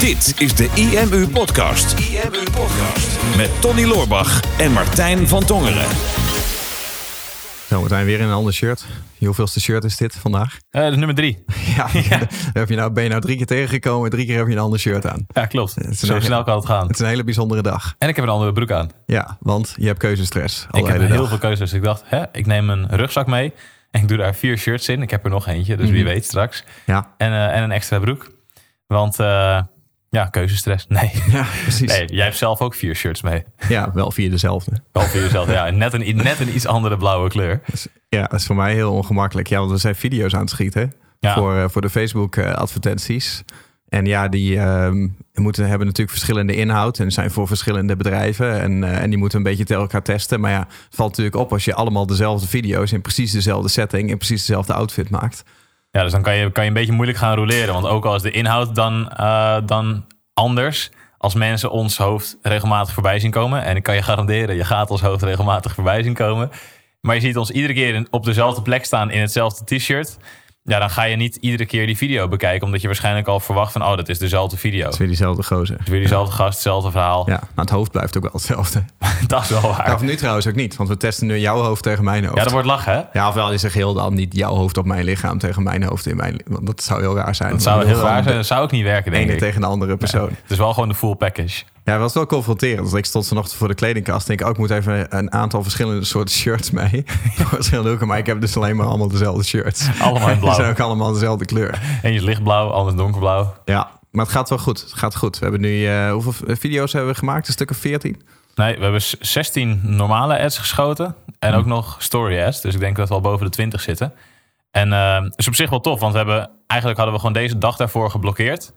Dit is de IMU Podcast. IMU Podcast. Met Tony Loorbach en Martijn van Tongeren. Zo, Martijn, weer in een ander shirt. Hoeveelste shirt is dit vandaag? Uh, dat is nummer drie. Ja, Heb je nou, ben je nou drie keer tegengekomen drie keer heb je een ander shirt aan. Ja, klopt. Zo snel kan het gaan. Het is een hele bijzondere dag. En ik heb een andere broek aan. Ja, want je hebt keuzestress. Ik heb heel veel keuzes. Ik dacht, hè, ik neem een rugzak mee en ik doe daar vier shirts in. Ik heb er nog eentje, dus wie mhm. weet straks. Ja. En, uh, en een extra broek. Want uh, ja, keuzestress. Nee. Ja, precies. Nee, jij hebt zelf ook vier shirts mee. Ja, wel vier dezelfde. Wel vier dezelfde, ja. Net een, net een iets andere blauwe kleur. Ja, dat is voor mij heel ongemakkelijk. Ja, want we zijn video's aan het schieten voor, uh, voor de Facebook advertenties. En ja, die uh, moeten hebben natuurlijk verschillende inhoud en zijn voor verschillende bedrijven. En, uh, en die moeten een beetje tegen elkaar testen. Maar ja, het valt natuurlijk op als je allemaal dezelfde video's in precies dezelfde setting en precies dezelfde outfit maakt. Ja, dus dan kan je, kan je een beetje moeilijk gaan roleren. Want ook al is de inhoud dan, uh, dan anders, als mensen ons hoofd regelmatig voorbij zien komen. En ik kan je garanderen, je gaat ons hoofd regelmatig voorbij zien komen. Maar je ziet ons iedere keer op dezelfde plek staan in hetzelfde t-shirt ja, dan ga je niet iedere keer die video bekijken. Omdat je waarschijnlijk al verwacht van, oh, dat is dezelfde video. Het is weer diezelfde gozer. Het is weer diezelfde gast, hetzelfde verhaal. Ja, maar het hoofd blijft ook wel hetzelfde. dat is wel waar. of nu trouwens ook niet, want we testen nu jouw hoofd tegen mijn hoofd. Ja, dat wordt lachen, hè? Ja, ofwel is er geheel dan niet jouw hoofd op mijn lichaam tegen mijn hoofd in mijn Want dat zou heel raar zijn. Dat zou heel raar zijn. Dat zou ook niet werken, denk ene ik. tegen de andere persoon. het is wel gewoon de full package. Ja, het was wel confronterend. Dus ik stond vanochtend voor de kledingkast. En ik ook moet even een aantal verschillende soorten shirts mee. verschillende hoeken. Maar ik heb dus alleen maar allemaal dezelfde shirts. Allemaal in blauw. Die zijn ook allemaal dezelfde kleur. En je lichtblauw, anders donkerblauw. Ja, maar het gaat wel goed. Het gaat goed. We hebben nu, uh, hoeveel video's hebben we gemaakt? Een stuk of 14? Nee, we hebben 16 normale ads geschoten. En ook hm. nog story ads. Dus ik denk dat we al boven de 20 zitten. En uh, is op zich wel tof. Want we hebben, eigenlijk hadden we gewoon deze dag daarvoor geblokkeerd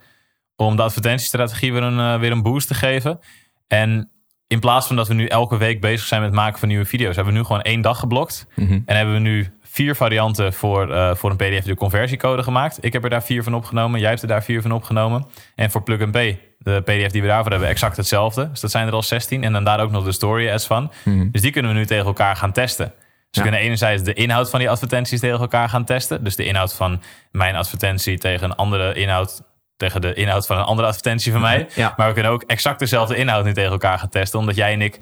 om de advertentiestrategie weer een, uh, weer een boost te geven. En in plaats van dat we nu elke week bezig zijn met het maken van nieuwe video's, hebben we nu gewoon één dag geblokt. Mhm. En hebben we nu vier varianten voor, uh, voor een PDF de conversiecode gemaakt. Ik heb er daar vier van opgenomen. Jij hebt er daar vier van opgenomen. En voor Plug and Pay, de PDF die we daarvoor hebben, exact hetzelfde. Dus dat zijn er al 16. En dan daar ook nog de story ads van. Mhm. Dus die kunnen we nu tegen elkaar gaan testen. Dus we kunnen enerzijds de inhoud van die advertenties tegen elkaar gaan testen. Dus de inhoud van mijn advertentie tegen een andere inhoud tegen de inhoud van een andere advertentie van mij. Maar we kunnen ook exact dezelfde inhoud nu tegen elkaar gaan testen. Omdat jij en ik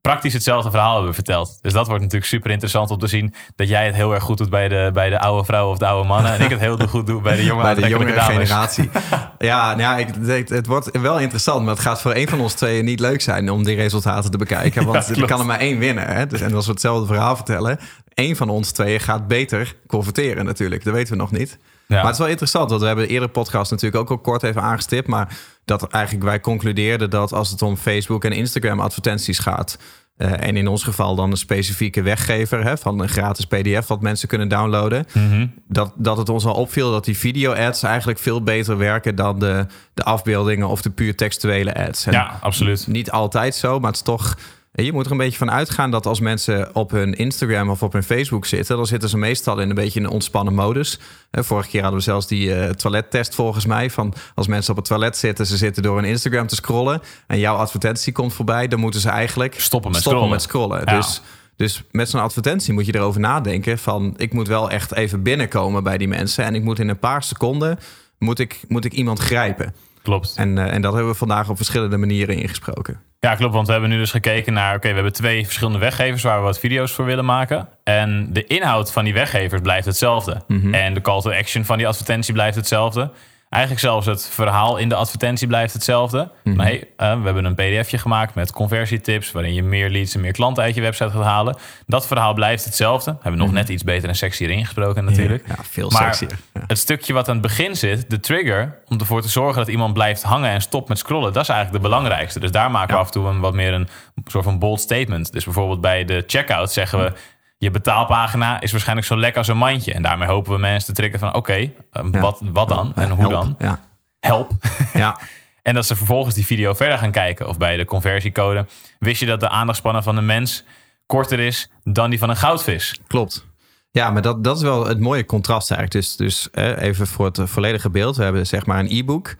praktisch hetzelfde verhaal hebben verteld. Dus dat wordt natuurlijk super interessant om te zien dat jij het heel erg goed doet bij de, bij de oude vrouwen of de oude mannen. En ik het heel goed doe bij de jonge, bij de jongere generatie. ja, nou ja ik, het wordt wel interessant. Maar het gaat voor een van ons tweeën niet leuk zijn om die resultaten te bekijken. Want ja, er kan er maar één winnen. Hè? Dus, en als we hetzelfde verhaal vertellen, één van ons tweeën gaat beter converteren natuurlijk. Dat weten we nog niet. Maar het is wel interessant, want we hebben de eerdere podcast natuurlijk ook al kort even aangestipt. Maar dat eigenlijk wij concludeerden dat als het om Facebook en Instagram advertenties gaat. Uh, en in ons geval dan een specifieke weggever hè, van een gratis PDF wat mensen kunnen downloaden. Mhm. dat, dat het ons al opviel dat die video-ads eigenlijk veel beter werken dan de, de afbeeldingen of de puur textuele ads. ja, absoluut. Niet altijd zo, maar het is toch je moet er een beetje van uitgaan dat als mensen op hun Instagram of op hun Facebook zitten, dan zitten ze meestal in een beetje een ontspannen modus. Vorige keer hadden we zelfs die uh, toilettest volgens mij. Van als mensen op het toilet zitten, ze zitten door hun Instagram te scrollen en jouw advertentie komt voorbij, dan moeten ze eigenlijk stoppen met stoppen scrollen. Met scrollen. Dus, dus met zo'n advertentie moet je erover nadenken van ik moet wel echt even binnenkomen bij die mensen en ik moet in een paar seconden moet ik, moet ik iemand grijpen. Klopt. En, uh, en dat hebben we vandaag op verschillende manieren ingesproken. Ja, klopt. Want we hebben nu dus gekeken naar... oké, we hebben twee verschillende weggevers... waar we wat video's voor willen maken. En de inhoud van die weggevers blijft hetzelfde. Mhm. En de call to action van die advertentie blijft hetzelfde. Eigenlijk zelfs het verhaal in de advertentie blijft hetzelfde. Mm Maar hey, uh, we hebben een pdfje gemaakt met conversietips... waarin je meer leads en meer klanten uit je website gaat halen. Dat verhaal blijft hetzelfde. We hebben nog mhm. net iets beter en sexier ingesproken natuurlijk. Ja, veel maar sexier. het stukje wat aan het begin zit, de trigger... om ervoor te zorgen dat iemand blijft hangen en stopt met scrollen... dat is eigenlijk de belangrijkste. Dus daar maken we af en toe een wat meer een soort van bold statement. Dus bijvoorbeeld bij de checkout zeggen we je betaalpagina is waarschijnlijk zo lekker als een mandje. En daarmee hopen we mensen te trekken van... oké, eh, wat, wat dan en hoe dan? Ja. Help. Ja. en dat ze vervolgens die video verder gaan kijken. Of bij de conversiecode. Wist je dat de aandachtspannen van een mens korter is dan die van een goudvis? Klopt. Ja, maar dat, dat is wel het mooie contrast eigenlijk. Dus, dus even voor het volledige beeld. We hebben zeg maar een e-book...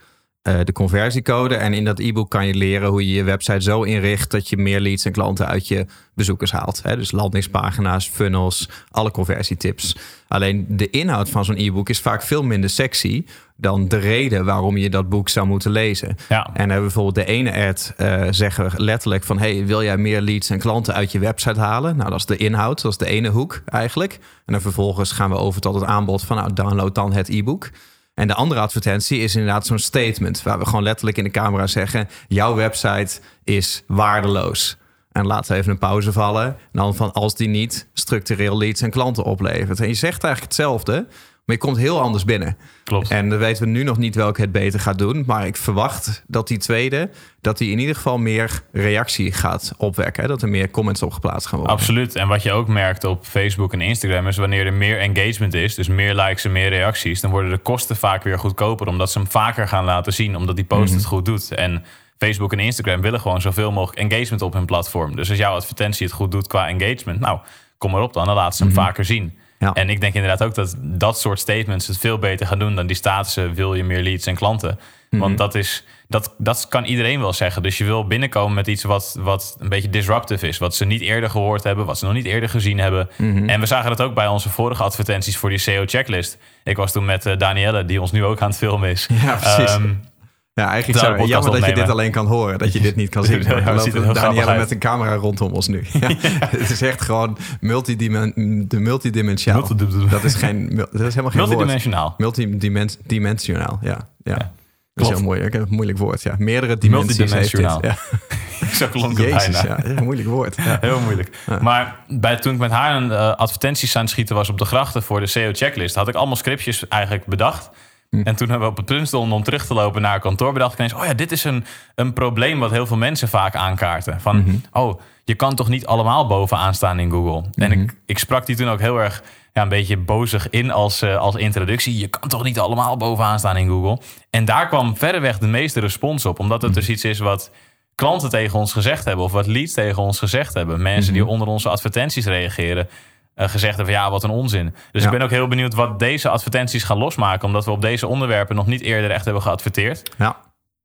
eh, de conversiecode. En in dat e-book kan je leren hoe je je website zo inricht dat je meer leads en klanten uit je bezoekers haalt. Hè? Dus landingspagina's, funnels, alle conversietips. Alleen de inhoud van zo'n e-book is vaak veel minder sexy dan de reden waarom je dat boek zou moeten lezen. Ja. En hebben bijvoorbeeld de ene ad uh, zeggen letterlijk van... hey, wil jij meer leads en klanten uit je website halen? Nou, dat is de inhoud, dat is de ene hoek eigenlijk. En dan vervolgens gaan we over tot het aanbod van... nou, download dan het e-book. En de andere advertentie is inderdaad zo'n statement... waar we gewoon letterlijk in de camera zeggen... jouw website is waardeloos. En laten we even een pauze vallen. En dan van als die niet structureel leads en klanten oplevert. En je zegt eigenlijk hetzelfde... Maar je komt heel anders binnen. Klopt. En dan weten we nu nog niet welke het beter gaat doen. Maar ik verwacht dat die tweede, dat die in ieder geval meer reactie gaat opwekken. Dat er meer comments op geplaatst gaan worden. Absoluut. En wat je ook merkt op Facebook en Instagram is wanneer er meer engagement is, dus meer likes en meer reacties, dan worden de kosten vaak weer goedkoper. Omdat ze hem vaker gaan laten zien, omdat die post het goed doet. En Facebook en Instagram willen gewoon zoveel mogelijk engagement op hun platform. Dus als jouw advertentie het goed doet qua engagement, nou, kom erop dan, dan laten ze hem vaker zien. Ja. En ik denk inderdaad ook dat dat soort statements het veel beter gaan doen dan die statussen wil je meer leads en klanten. Want dat is dat, dat kan iedereen wel zeggen. Dus je wil binnenkomen met iets wat, wat een beetje disruptive is. Wat ze niet eerder gehoord hebben, wat ze nog niet eerder gezien hebben. En we zagen dat ook bij onze vorige advertenties voor die SEO-checklist. Ik was toen met uh, Danielle, die ons nu ook aan het filmen is. Ja, precies. Um, ja, eigenlijk zou, jammer dat je dit alleen kan horen, dat je dit niet kan zien. Ja, we Danielle met een camera rondom ons nu. Ja, Het is echt gewoon multidimen de multidimensionaal. Multidim- Dat is, geen, dat is helemaal geen Multidimensionaal. Multidimensionaal, ja. ja. Dat is heel heb een moeilijk woord. Ja. Meerdere dimensies heeft dit. Ja. Zo klonk het Jezus, bijna. ja. Moeilijk woord. Ja. Heel moeilijk. Maar bij, toen ik met haar een uh, advertenties aan het schieten was op de grachten voor de SEO-checklist, had ik allemaal scriptjes eigenlijk bedacht. En toen hebben we op het punt stonden om terug te lopen naar kantoor, bedacht ik ineens, oh ja, dit is een, een probleem wat heel veel mensen vaak aankaarten. Van, oh, je kan toch niet allemaal bovenaan staan in Google? En ik, ik sprak die toen ook heel erg ja, een beetje bozig in als, uh, als introductie. Je kan toch niet allemaal bovenaan staan in Google? En daar kwam verreweg de meeste respons op, omdat het dus iets is wat klanten tegen ons gezegd hebben of wat leads tegen ons gezegd hebben. Mensen die onder onze advertenties reageren. Uh, gezegd hebben van ja, wat een onzin. Dus Ja. ik ben ook heel benieuwd wat deze advertenties gaan losmaken. Omdat we op deze onderwerpen nog niet eerder echt hebben geadverteerd. Ja.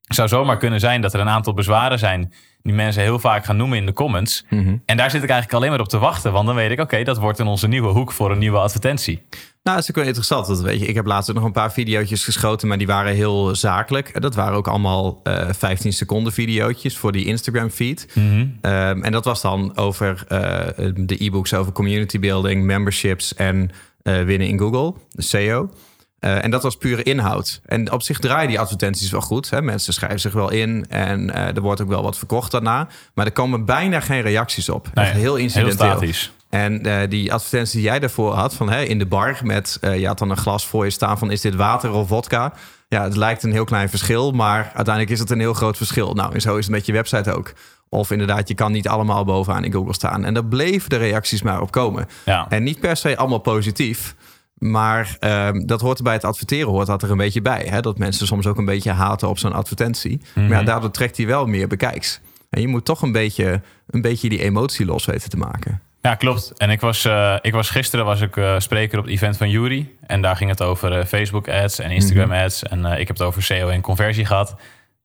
Het zou zomaar kunnen zijn dat er een aantal bezwaren zijn... die mensen heel vaak gaan noemen in de comments. En daar zit ik eigenlijk alleen maar op te wachten. Want dan weet ik, oké, dat wordt in onze nieuwe hoek voor een nieuwe advertentie. Nou, dat is ook wel interessant. Dat weet je. Ik heb laatst ook nog een paar video's geschoten, maar die waren heel zakelijk. Dat waren ook allemaal eh 15 seconden video's voor die Instagram feed. Ehm, en dat was dan over eh, de e-books over community building, memberships en eh, winnen in Google, de SEO. Eh, en dat was pure inhoud. En op zich draaien die advertenties wel goed. Hè? Mensen schrijven zich wel in en eh, er wordt ook wel wat verkocht daarna. Maar er komen bijna geen reacties op. Nee, Echt heel incidenteel. statisch. En eh, die advertentie die jij daarvoor had, van hè, in de bar met, eh, je had dan een glas voor je staan van is dit water of vodka? Ja, het lijkt een heel klein verschil, maar uiteindelijk is het een heel groot verschil. Nou, en zo is het met je website ook. Of inderdaad, je kan niet allemaal bovenaan in Google staan. En daar bleven de reacties maar op komen. Ja. En niet per se allemaal positief. Maar ehm, dat hoort er bij het adverteren, hoort dat er een beetje bij. Hè? Dat mensen soms ook een beetje haten op zo'n advertentie. Maar ja, daardoor trekt hij wel meer bekijks. En je moet toch een beetje, een beetje die emotie los weten te maken. Ja, klopt. En ik was, eh, ik was gisteren was ik eh, spreker op het event van Jury. En daar ging het over eh, Facebook ads en Instagram ads. En ik heb het over SEO en conversie gehad.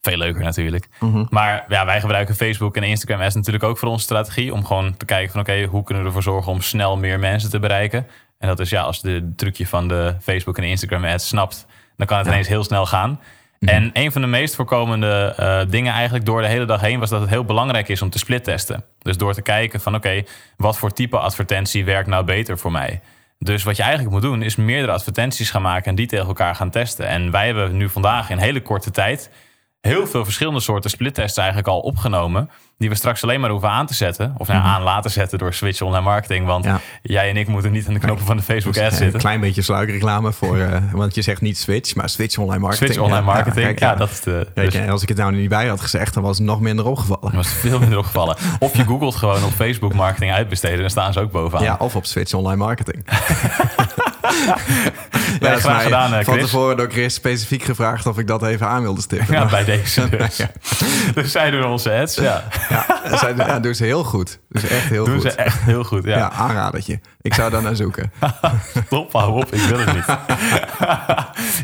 Veel leuker natuurlijk. Maar ja, wij gebruiken Facebook en Instagram ads natuurlijk ook voor onze strategie. Om gewoon te kijken van oké, hoe kunnen we ervoor zorgen om snel meer mensen te bereiken. En dat is ja, als de trucje van de Facebook en Instagram ads snapt, dan kan het ineens heel snel gaan. En een van de meest voorkomende eh, dingen eigenlijk door de hele dag heen was dat het heel belangrijk is om te splittesten. Dus door te kijken van oké, wat voor type advertentie werkt nou beter voor mij? Dus wat je eigenlijk moet doen is meerdere advertenties gaan maken en die tegen elkaar gaan testen. En wij hebben nu vandaag in hele korte tijd heel veel verschillende soorten splittests eigenlijk al opgenomen. Die we straks alleen maar hoeven aan te zetten. Of nou, aan laten zetten door Switch Online Marketing. Want Ja. jij en ik moeten niet aan de knoppen van de Facebook ads Eh, Een zitten. klein beetje sluikreclame voor, eh, want je zegt niet Switch, maar Switch Online Marketing. Switch Online Ja, Marketing. Ja, kijk, dat is de. Kijk, dus- en als ik het nou niet bij had gezegd, dan was het nog minder opgevallen. Dan was het veel minder opgevallen. Of je googelt gewoon op Facebook marketing uitbesteden. Dan staan ze ook bovenaan. Ja, of op Switch Online Marketing. Is graag mij gedaan, eh, Van Chris. tevoren door Chris specifiek gevraagd of ik dat even aan wilde stippen. Ja, bij deze dus. Dus zij doen onze ads. Ja, Ja, zij, ja, doen ze heel goed. Dus echt heel doen goed. ze echt heel goed. Ja, Ja, aanradertje. Ik zou daar naar zoeken. Top, hou op. Ik wil het niet.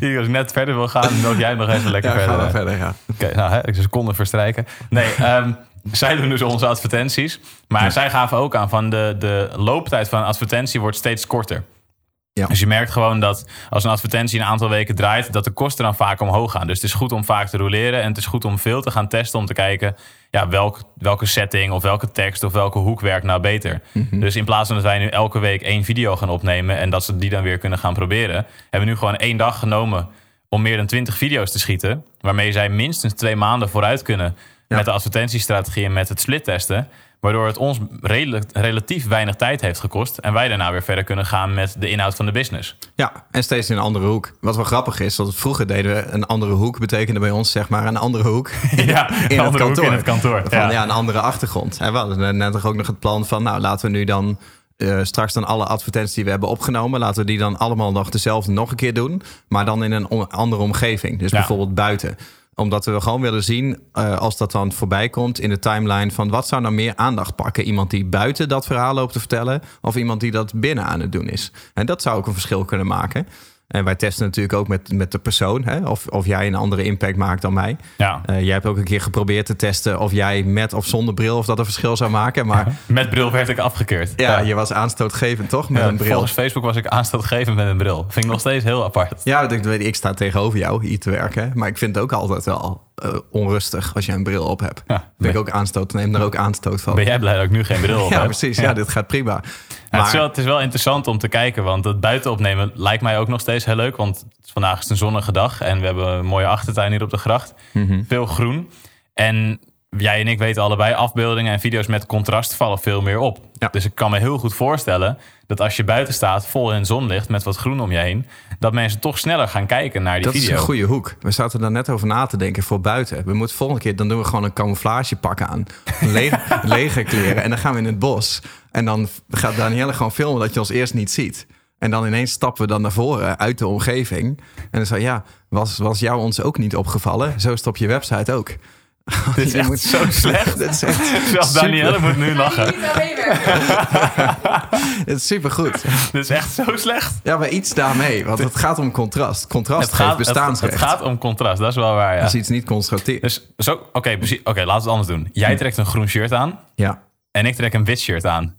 Hier, als ik net verder wil gaan, nog jij nog even lekker Ja, verder. we verder. Ja. Oké, nou, hè, een seconde verstrijken. Nee, ehm, zij doen dus onze advertenties. Maar zij gaven ook aan van de, de looptijd van een advertentie wordt steeds korter. Ja. Dus je merkt gewoon dat als een advertentie een aantal weken draait, dat de kosten dan vaak omhoog gaan. Dus het is goed om vaak te roleren en het is goed om veel te gaan testen om te kijken ja, welk, welke setting of welke tekst of welke hoek werkt nou beter. Dus in plaats van dat wij nu elke week één video gaan opnemen en dat ze die dan weer kunnen gaan proberen, hebben we nu gewoon één dag genomen om meer dan 20 video's te schieten, waarmee zij minstens twee maanden vooruit kunnen Ja. met de advertentiestrategie en met het split testen. Waardoor het ons redelijk, relatief weinig tijd heeft gekost. En wij daarna weer verder kunnen gaan met de inhoud van de business. Ja, en steeds in een andere hoek. Wat wel grappig is, dat vroeger deden we een andere hoek, betekende bij ons zeg maar een andere hoek. Ja, in een het andere hoek kantoor. in het kantoor. Van, ja. Ja. een andere achtergrond. En we hadden net toch ook nog het plan van, nou laten we nu dan eh, straks dan alle advertenties die we hebben opgenomen, laten we die dan allemaal nog dezelfde nog een keer doen, maar dan in een om- andere omgeving. Dus Ja. bijvoorbeeld buiten omdat we gewoon willen zien, eh, als dat dan voorbij komt in de timeline, van wat zou nou meer aandacht pakken? Iemand die buiten dat verhaal loopt te vertellen, of iemand die dat binnen aan het doen is? En dat zou ook een verschil kunnen maken. En wij testen natuurlijk ook met, met de persoon, hè? Of, of jij een andere impact maakt dan mij. Ja. Eh, jij hebt ook een keer geprobeerd te testen of jij met of zonder bril of dat een verschil zou maken. Maar Met bril werd ik afgekeurd. ja, je was aanstootgevend toch met Ja, een bril. Volgens Facebook was ik aanstootgevend met een bril. Vind ik nog steeds heel apart. Ja, ik, weet, ik sta tegenover jou hier te werken. Maar ik vind het ook altijd wel eh, onrustig als je een bril op hebt. Ja, ben ik ook aanstoot, neem daar ook aanstoot van. Ben jij blij dat ik nu geen bril op ja, heb? precies. Ja. dit gaat prima. Ja, het, is Maar- wel, het is wel interessant om te kijken, want het buiten opnemen lijkt mij ook nog steeds heel leuk. Want vandaag is het een zonnige dag en we hebben een mooie achtertuin hier op de gracht. Mhm. Veel groen. En jij en ik weten allebei, afbeeldingen en video's met contrast vallen veel meer op. Ja. Dus ik kan me heel goed voorstellen dat als je buiten staat, vol in zonlicht, met wat groen om je heen, dat mensen toch sneller gaan kijken naar die Dat video. is een goede hoek. We zaten daar net over na te denken voor buiten. We moeten volgende keer, dan doen we gewoon een camouflagepak aan. Lege, legerkleren. En dan gaan we in het bos. En dan gaat Danielle gewoon filmen dat je ons eerst niet ziet. En dan ineens stappen we dan naar voren uit de omgeving. En dan zei ja, was, was jou ons ook niet opgevallen? Zo is het op je website ook. Dit is echt moet- zo slecht. Dit is echt Zelfs super. Danielle moet nu lachen. Het is supergoed. Dit is echt zo slecht. Ja, maar iets daarmee. Want het gaat om contrast. Contrast Het geeft gaat, het, bestaansrecht. het gaat om contrast, dat is wel waar. Ja. Als iets niet constateert. Dus zo, oké, precies. Oké, laten we het anders doen. Jij trekt een groen shirt aan Ja. en ik trek een wit shirt aan.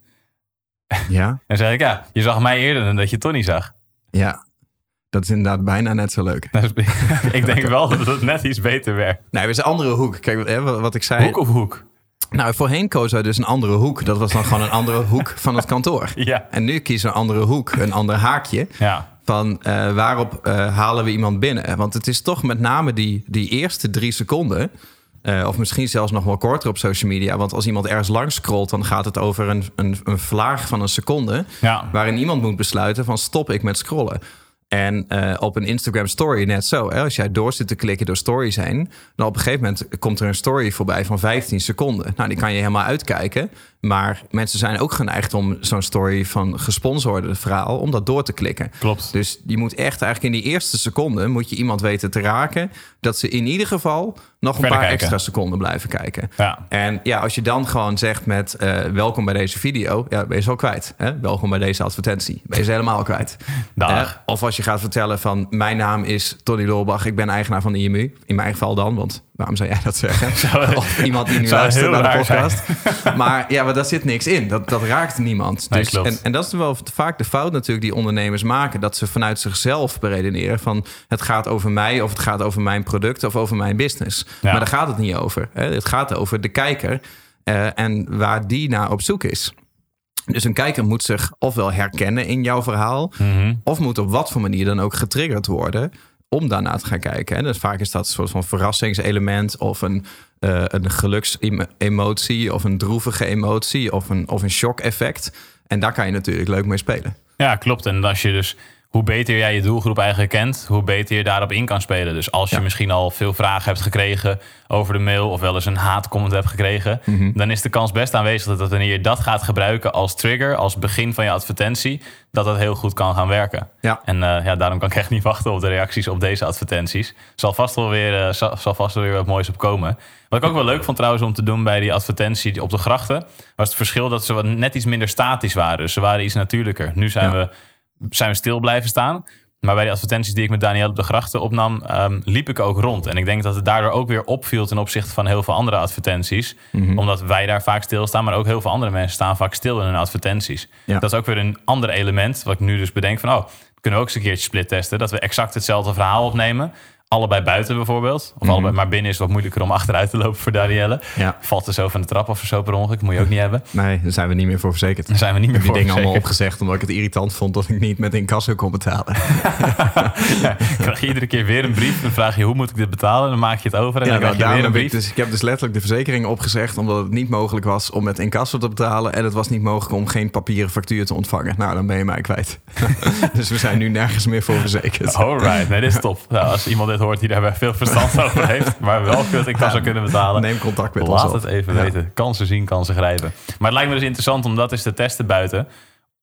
Ja. En dan zeg ik, ja, je zag mij eerder dan dat je Tony zag. Ja. Dat is inderdaad bijna net zo leuk. Is- ik denk wel dat het net iets beter werkt. Nee, we zijn een andere hoek. Kijk, hè, wat ik zei. Hoek of hoek? Nou, voorheen kozen we dus een andere hoek. Dat was dan gewoon een andere hoek van het kantoor. Ja. En nu kiezen we een andere hoek, een ander haakje. Ja, Van eh, waarop eh, halen we iemand binnen? Want het is toch met name die, die eerste drie seconden. eh, of misschien zelfs nog wel korter op social media. Want als iemand ergens langs scrolt, dan gaat het over een, een, een vlaag van een seconde. ja. Waarin iemand moet besluiten van stop ik met scrollen. En eh, op een Instagram story net zo. Als jij door zit te klikken door stories heen... dan op een gegeven moment komt er een story voorbij van 15 seconden. Nou, die kan je helemaal uitkijken. Maar mensen zijn ook geneigd om zo'n story van gesponsorde verhaal... om dat door te klikken. Klopt. Dus je moet echt eigenlijk in die eerste seconde... moet je iemand weten te raken... dat ze in ieder geval nog een paar kijken. extra seconden blijven kijken. Ja. En ja, als je dan gewoon zegt met eh, welkom bij deze video, ja, ben je al kwijt. Hè? Welkom bij deze advertentie. Ben je ze helemaal kwijt. Eh, of als je gaat vertellen van mijn naam is Tony Loorbach, ik ben eigenaar van de IMU. In mijn geval dan, want waarom zou jij dat zeggen? Zou- of iemand die nu luistert naar de podcast. maar ja, maar daar zit niks in. Dat, dat raakt niemand. Dus, en, en dat is wel vaak de fout natuurlijk die ondernemers maken. Dat ze vanuit zichzelf beredeneren van het gaat over mij of het gaat over mijn product of over mijn business. Ja. Maar daar gaat het niet over. Hè? Het gaat over de kijker eh, en waar die naar op zoek is. Dus een kijker moet zich ofwel herkennen in jouw verhaal, Mhm. of moet op wat voor manier dan ook getriggerd worden om daarna te gaan kijken. En dus vaak is dat een soort van verrassingselement of een, eh een geluksemotie of een droevige emotie of een, of een shock-effect. En daar kan je natuurlijk leuk mee spelen. Ja, klopt. En als je dus hoe beter jij je doelgroep eigenlijk kent, hoe beter je daarop in kan spelen. Dus als je misschien al veel vragen hebt gekregen over de mail of wel eens een haatcomment hebt gekregen, Mhm. dan is de kans best aanwezig dat wanneer je dat gaat gebruiken als trigger, als begin van je advertentie, dat dat heel goed kan gaan werken. Ja. En eh, ja, daarom kan ik echt niet wachten op de reacties op deze advertenties. Zal vast wel weer, eh, zal, zal vast wel weer wat moois op komen. Wat ik ook wel leuk vond trouwens om te doen bij die advertentie op de grachten, was het verschil dat ze wat net iets minder statisch waren. Dus ze waren iets natuurlijker. Nu zijn, Ja. we, zijn we stil blijven staan. Maar bij de advertenties die ik met Daniel op de grachten opnam, ehm, liep ik ook rond. En ik denk dat het daardoor ook weer opviel ten opzichte van heel veel andere advertenties. Mhm. Omdat wij daar vaak stilstaan, maar ook heel veel andere mensen staan vaak stil in hun advertenties. Ja. Dat is ook weer een ander element, wat ik nu dus bedenk van, oh, kunnen we ook eens een keertje split testen. Dat we exact hetzelfde verhaal opnemen. Allebei buiten bijvoorbeeld. Of allebei, maar binnen is het wat moeilijker om achteruit te lopen voor Danielle. Mhm. Ja. Valt er zo van de trap of zo per ongeluk. Moet je ook niet hebben. Nee, daar zijn we niet meer voor verzekerd. Daar zijn we niet Ik meer heb die dingen allemaal opgezegd omdat ik het irritant vond dat ik niet met incasso kon betalen. Ja, krijg je iedere keer weer een brief. Dan vraag je hoe moet ik dit betalen. Dan maak je het over en Ja, dan nou, krijg je daarom weer een heb ik, brief. dus, ik heb dus letterlijk de verzekering opgezegd omdat het niet mogelijk was om met incasso te betalen en het was niet mogelijk om geen papieren factuur te ontvangen. Nou, dan ben je mij kwijt. dus we zijn nu nergens meer voor verzekerd. Alright, nee, dit is top. Nou, als iemand dit hoort die daar veel verstand over heeft, maar wel kut ik kan zou kunnen betalen. Neem contact met ons Laat het even Ja. weten. Kansen zien, kansen grijpen. Maar het lijkt me dus interessant om dat eens te testen buiten.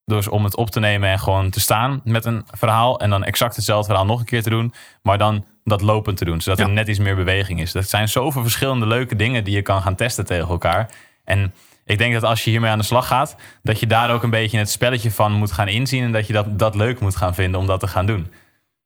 Dus om het op te nemen en gewoon te staan met een verhaal. En dan exact hetzelfde verhaal nog een keer te doen. Maar dan dat lopend te doen. Zodat er Ja. net iets meer beweging is. Dat zijn zoveel verschillende leuke dingen die je kan gaan testen tegen elkaar. En ik denk dat als je hiermee aan de slag gaat, dat je daar ook een beetje het spelletje van moet gaan inzien. En dat je dat, dat leuk moet gaan vinden om dat te gaan doen.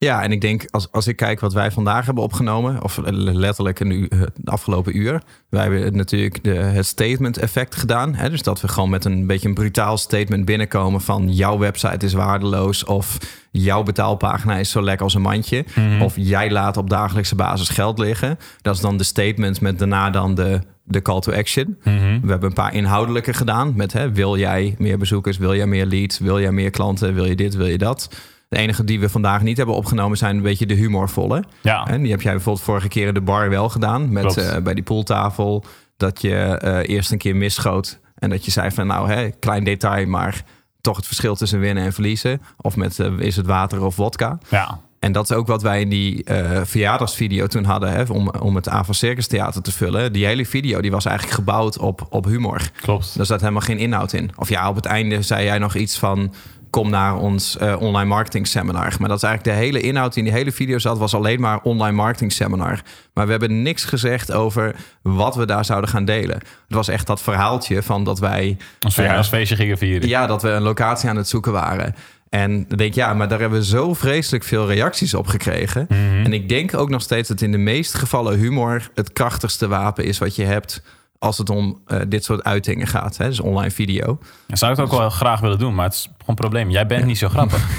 Ja, en ik denk als, als ik kijk wat wij vandaag hebben opgenomen, of letterlijk een uur, het afgelopen uur. Wij hebben natuurlijk de, het statement effect gedaan. Hè? Dus dat we gewoon met een beetje een brutaal statement binnenkomen van jouw website is waardeloos of jouw betaalpagina is zo lekker als een mandje. Of jij laat op dagelijkse basis geld liggen. Dat is dan de statement met daarna dan de, de call to action. We hebben een paar inhoudelijke gedaan met hè, wil jij meer bezoekers, wil jij meer leads, wil jij meer klanten, wil je dit, wil je dat. De enige die we vandaag niet hebben opgenomen zijn een beetje de humorvolle. Ja, En die heb jij bijvoorbeeld vorige keer in de bar wel gedaan. Met eh, bij die pooltafel. Dat je eh, eerst een keer misschoot. En dat je zei van nou, hè, klein detail, maar toch het verschil tussen winnen en verliezen. Of met eh, is het water of wodka. ja. En dat is ook wat wij in die verjaardagsvideo toen hadden. Hè, om, om het Ava Circus Theater te vullen. Die hele video die was eigenlijk gebouwd op, op humor. klopt. Daar zat helemaal geen inhoud in. Of ja, op het einde zei jij nog iets van... kom naar ons eh, online marketing seminar. Maar dat is eigenlijk de hele inhoud die in die hele video zat... was alleen maar online marketing seminar. Maar we hebben niks gezegd over wat we daar zouden gaan delen. Het was echt dat verhaaltje van dat wij... Als we eh, gingen vieren. ja, dat we een locatie aan het zoeken waren. En dan denk ik, ja, maar daar hebben we zo vreselijk veel reacties op gekregen. En ik denk ook nog steeds dat in de meeste gevallen humor het krachtigste wapen is wat je hebt als het om eh, dit soort uitingen gaat. Hè? Dus online video. Ja, zou ik ook wel graag willen doen, maar het is gewoon een probleem. Jij bent niet zo grappig.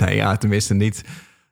Nee, ja, tenminste niet,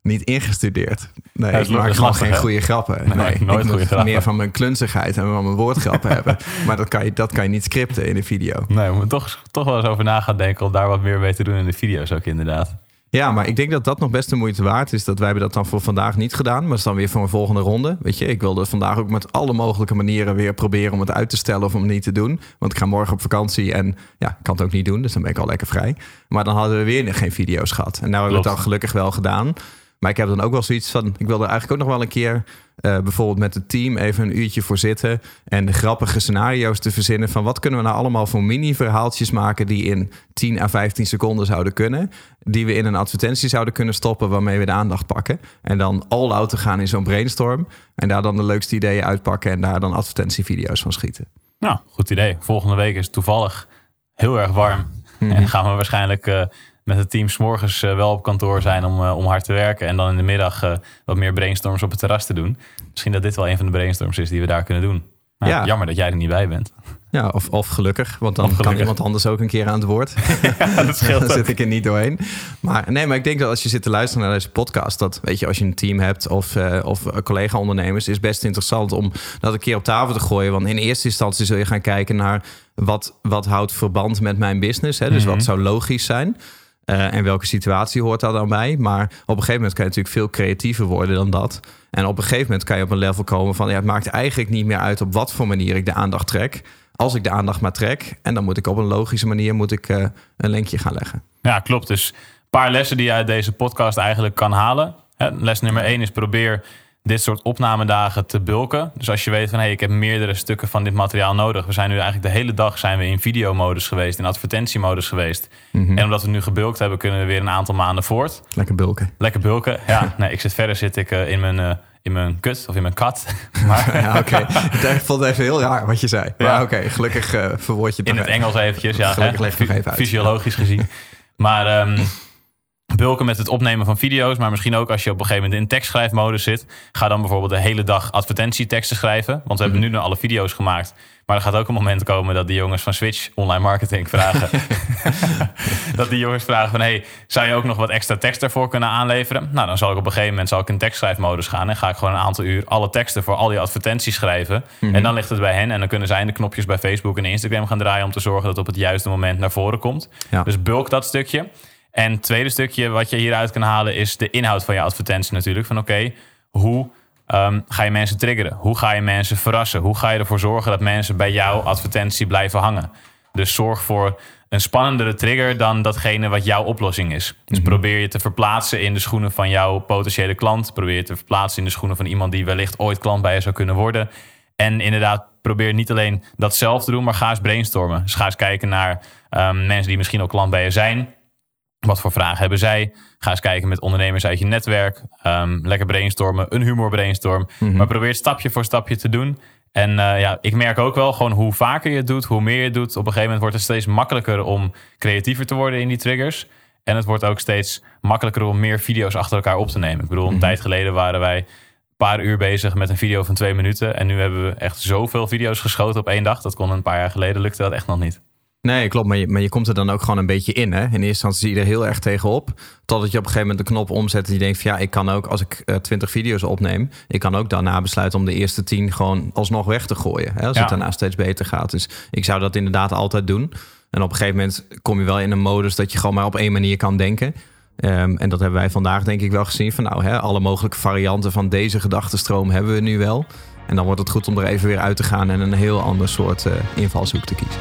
niet ingestudeerd. Nee, Ja, dat ik maak dat gewoon geen goede grappen. Nee, Nee, nooit ik moet grappen. meer van mijn klunzigheid en van mijn woordgrappen hebben. Maar dat kan, je, dat kan je niet scripten in een video. Nee, we moeten toch, toch wel eens over na gaan denken om daar wat meer mee te doen in de video's ook inderdaad. Ja, maar ik denk dat dat nog best de moeite waard is. Dat wij hebben dat dan voor vandaag niet gedaan. Maar dat is dan weer voor een volgende ronde. Weet je, ik wilde vandaag ook met alle mogelijke manieren weer proberen om het uit te stellen of om het niet te doen. Want ik ga morgen op vakantie en ja, ik kan het ook niet doen. Dus dan ben ik al lekker vrij. Maar dan hadden we weer geen video's gehad. En nou hebben we het dan gelukkig wel gedaan. Maar ik heb dan ook wel zoiets van... Ik wil er eigenlijk ook nog wel een keer... eh, bijvoorbeeld met het team even een uurtje voor zitten... en de grappige scenario's te verzinnen... van wat kunnen we nou allemaal voor mini-verhaaltjes maken... die in 10 à 15 seconden zouden kunnen... die we in een advertentie zouden kunnen stoppen... waarmee we de aandacht pakken. En dan all-out te gaan in zo'n brainstorm... en daar dan de leukste ideeën uitpakken... en daar dan advertentievideo's van schieten. Nou, goed idee. Volgende week is het toevallig heel erg warm. En gaan we waarschijnlijk eh, met het team s'morgens eh, wel op kantoor zijn om, eh, om hard te werken. En dan in de middag eh, wat meer brainstorms op het terras te doen. Misschien dat dit wel een van de brainstorms is die we daar kunnen doen. Nou, Ja. Jammer dat jij er niet bij bent. Ja, of, of gelukkig, want dan Of kan gelukkig. iemand anders ook een keer aan het woord. dat scheelt dan zit ik er niet doorheen. Maar nee, maar ik denk dat als je zit te luisteren naar deze podcast, dat weet je, als je een team hebt of, of collega-ondernemers, is best interessant om dat een keer op tafel te gooien. Want in eerste instantie zul je gaan kijken naar wat, wat houdt verband met mijn business. Hè? Dus wat zou logisch zijn. Eh, en welke situatie hoort daar dan bij? Maar op een gegeven moment kan je natuurlijk veel creatiever worden dan dat. En op een gegeven moment kan je op een level komen van... Ja, het maakt eigenlijk niet meer uit op wat voor manier ik de aandacht trek. Als ik de aandacht maar trek. En dan moet ik op een logische manier moet ik, eh, een linkje gaan leggen. Ja, klopt. Dus paar lessen die je uit deze podcast eigenlijk kan halen. Les nummer één is probeer dit soort opnamedagen te bulken. Dus als je weet van hé, hey, ik heb meerdere stukken van dit materiaal nodig. We zijn nu eigenlijk de hele dag zijn we in videomodus geweest, in advertentiemodus geweest. Mhm. En omdat we nu gebulkt hebben, kunnen we weer een aantal maanden voort. Lekker bulken. Lekker bulken. Ja, nee, ik zit verder zit ik uh, in mijn uh, in mijn kut of in mijn kat. Maar... ja, oké. Okay. Ik vond het even heel raar wat je zei. Ja. Maar oké, okay, gelukkig uh, verwoord je het In het Engels eventjes, ja. Gelukkig leg je even uit. Fysiologisch gezien. Maar um, bulken met het opnemen van video's. Maar misschien ook als je op een gegeven moment in tekstschrijfmodus zit. Ga dan bijvoorbeeld de hele dag advertentieteksten schrijven. Want we hebben nu alle video's gemaakt. Maar er gaat ook een moment komen dat die jongens van Switch online marketing vragen. dat die jongens vragen van hey, zou je ook nog wat extra tekst daarvoor kunnen aanleveren? Nou, dan zal ik op een gegeven moment zal ik in tekstschrijfmodus gaan. En ga ik gewoon een aantal uur alle teksten voor al die advertenties schrijven. En dan ligt het bij hen. En dan kunnen zij de knopjes bij Facebook en Instagram gaan draaien om te zorgen dat het op het juiste moment naar voren komt. Ja. Dus bulk dat stukje. En het tweede stukje wat je hieruit kan halen is de inhoud van je advertentie natuurlijk. Van oké, hoe um, ga je mensen triggeren? Hoe ga je mensen verrassen? Hoe ga je ervoor zorgen dat mensen bij jouw advertentie blijven hangen? Dus zorg voor een spannendere trigger dan datgene wat jouw oplossing is. Dus probeer je te verplaatsen in de schoenen van jouw potentiële klant. Probeer je te verplaatsen in de schoenen van iemand die wellicht ooit klant bij je zou kunnen worden. En inderdaad, probeer niet alleen dat zelf te doen, maar ga eens brainstormen. Dus ga eens kijken naar um, mensen die misschien al klant bij je zijn. Wat voor vragen hebben zij? Ga eens kijken met ondernemers uit je netwerk. Um, lekker brainstormen, een humor brainstorm. Mhm. Maar probeer het stapje voor stapje te doen. En uh, ja, ik merk ook wel gewoon hoe vaker je het doet, hoe meer je het doet. Op een gegeven moment wordt het steeds makkelijker om creatiever te worden in die triggers. En het wordt ook steeds makkelijker om meer video's achter elkaar op te nemen. Ik bedoel, een Mhm. tijd geleden waren wij een paar uur bezig met een video van twee minuten. En nu hebben we echt zoveel video's geschoten op één dag. Dat kon een paar jaar geleden, lukte dat echt nog niet. Nee, klopt. Maar je, maar je komt er dan ook gewoon een beetje in. Hè? In eerste instantie zie je er heel erg tegenop. Totdat je op een gegeven moment de knop omzet. En je denkt van ja, ik kan ook als ik eh, twintig video's opneem. Ik kan ook daarna besluiten om de eerste tien gewoon alsnog weg te gooien. Hè? Als Ja. het daarna steeds beter gaat. Dus ik zou dat inderdaad altijd doen. En op een gegeven moment kom je wel in een modus dat je gewoon maar op één manier kan denken. Ehm, en dat hebben wij vandaag denk ik wel gezien. Van nou, hè, alle mogelijke varianten van deze gedachtenstroom hebben we nu wel. En dan wordt het goed om er even weer uit te gaan en een heel ander soort eh, invalshoek te kiezen.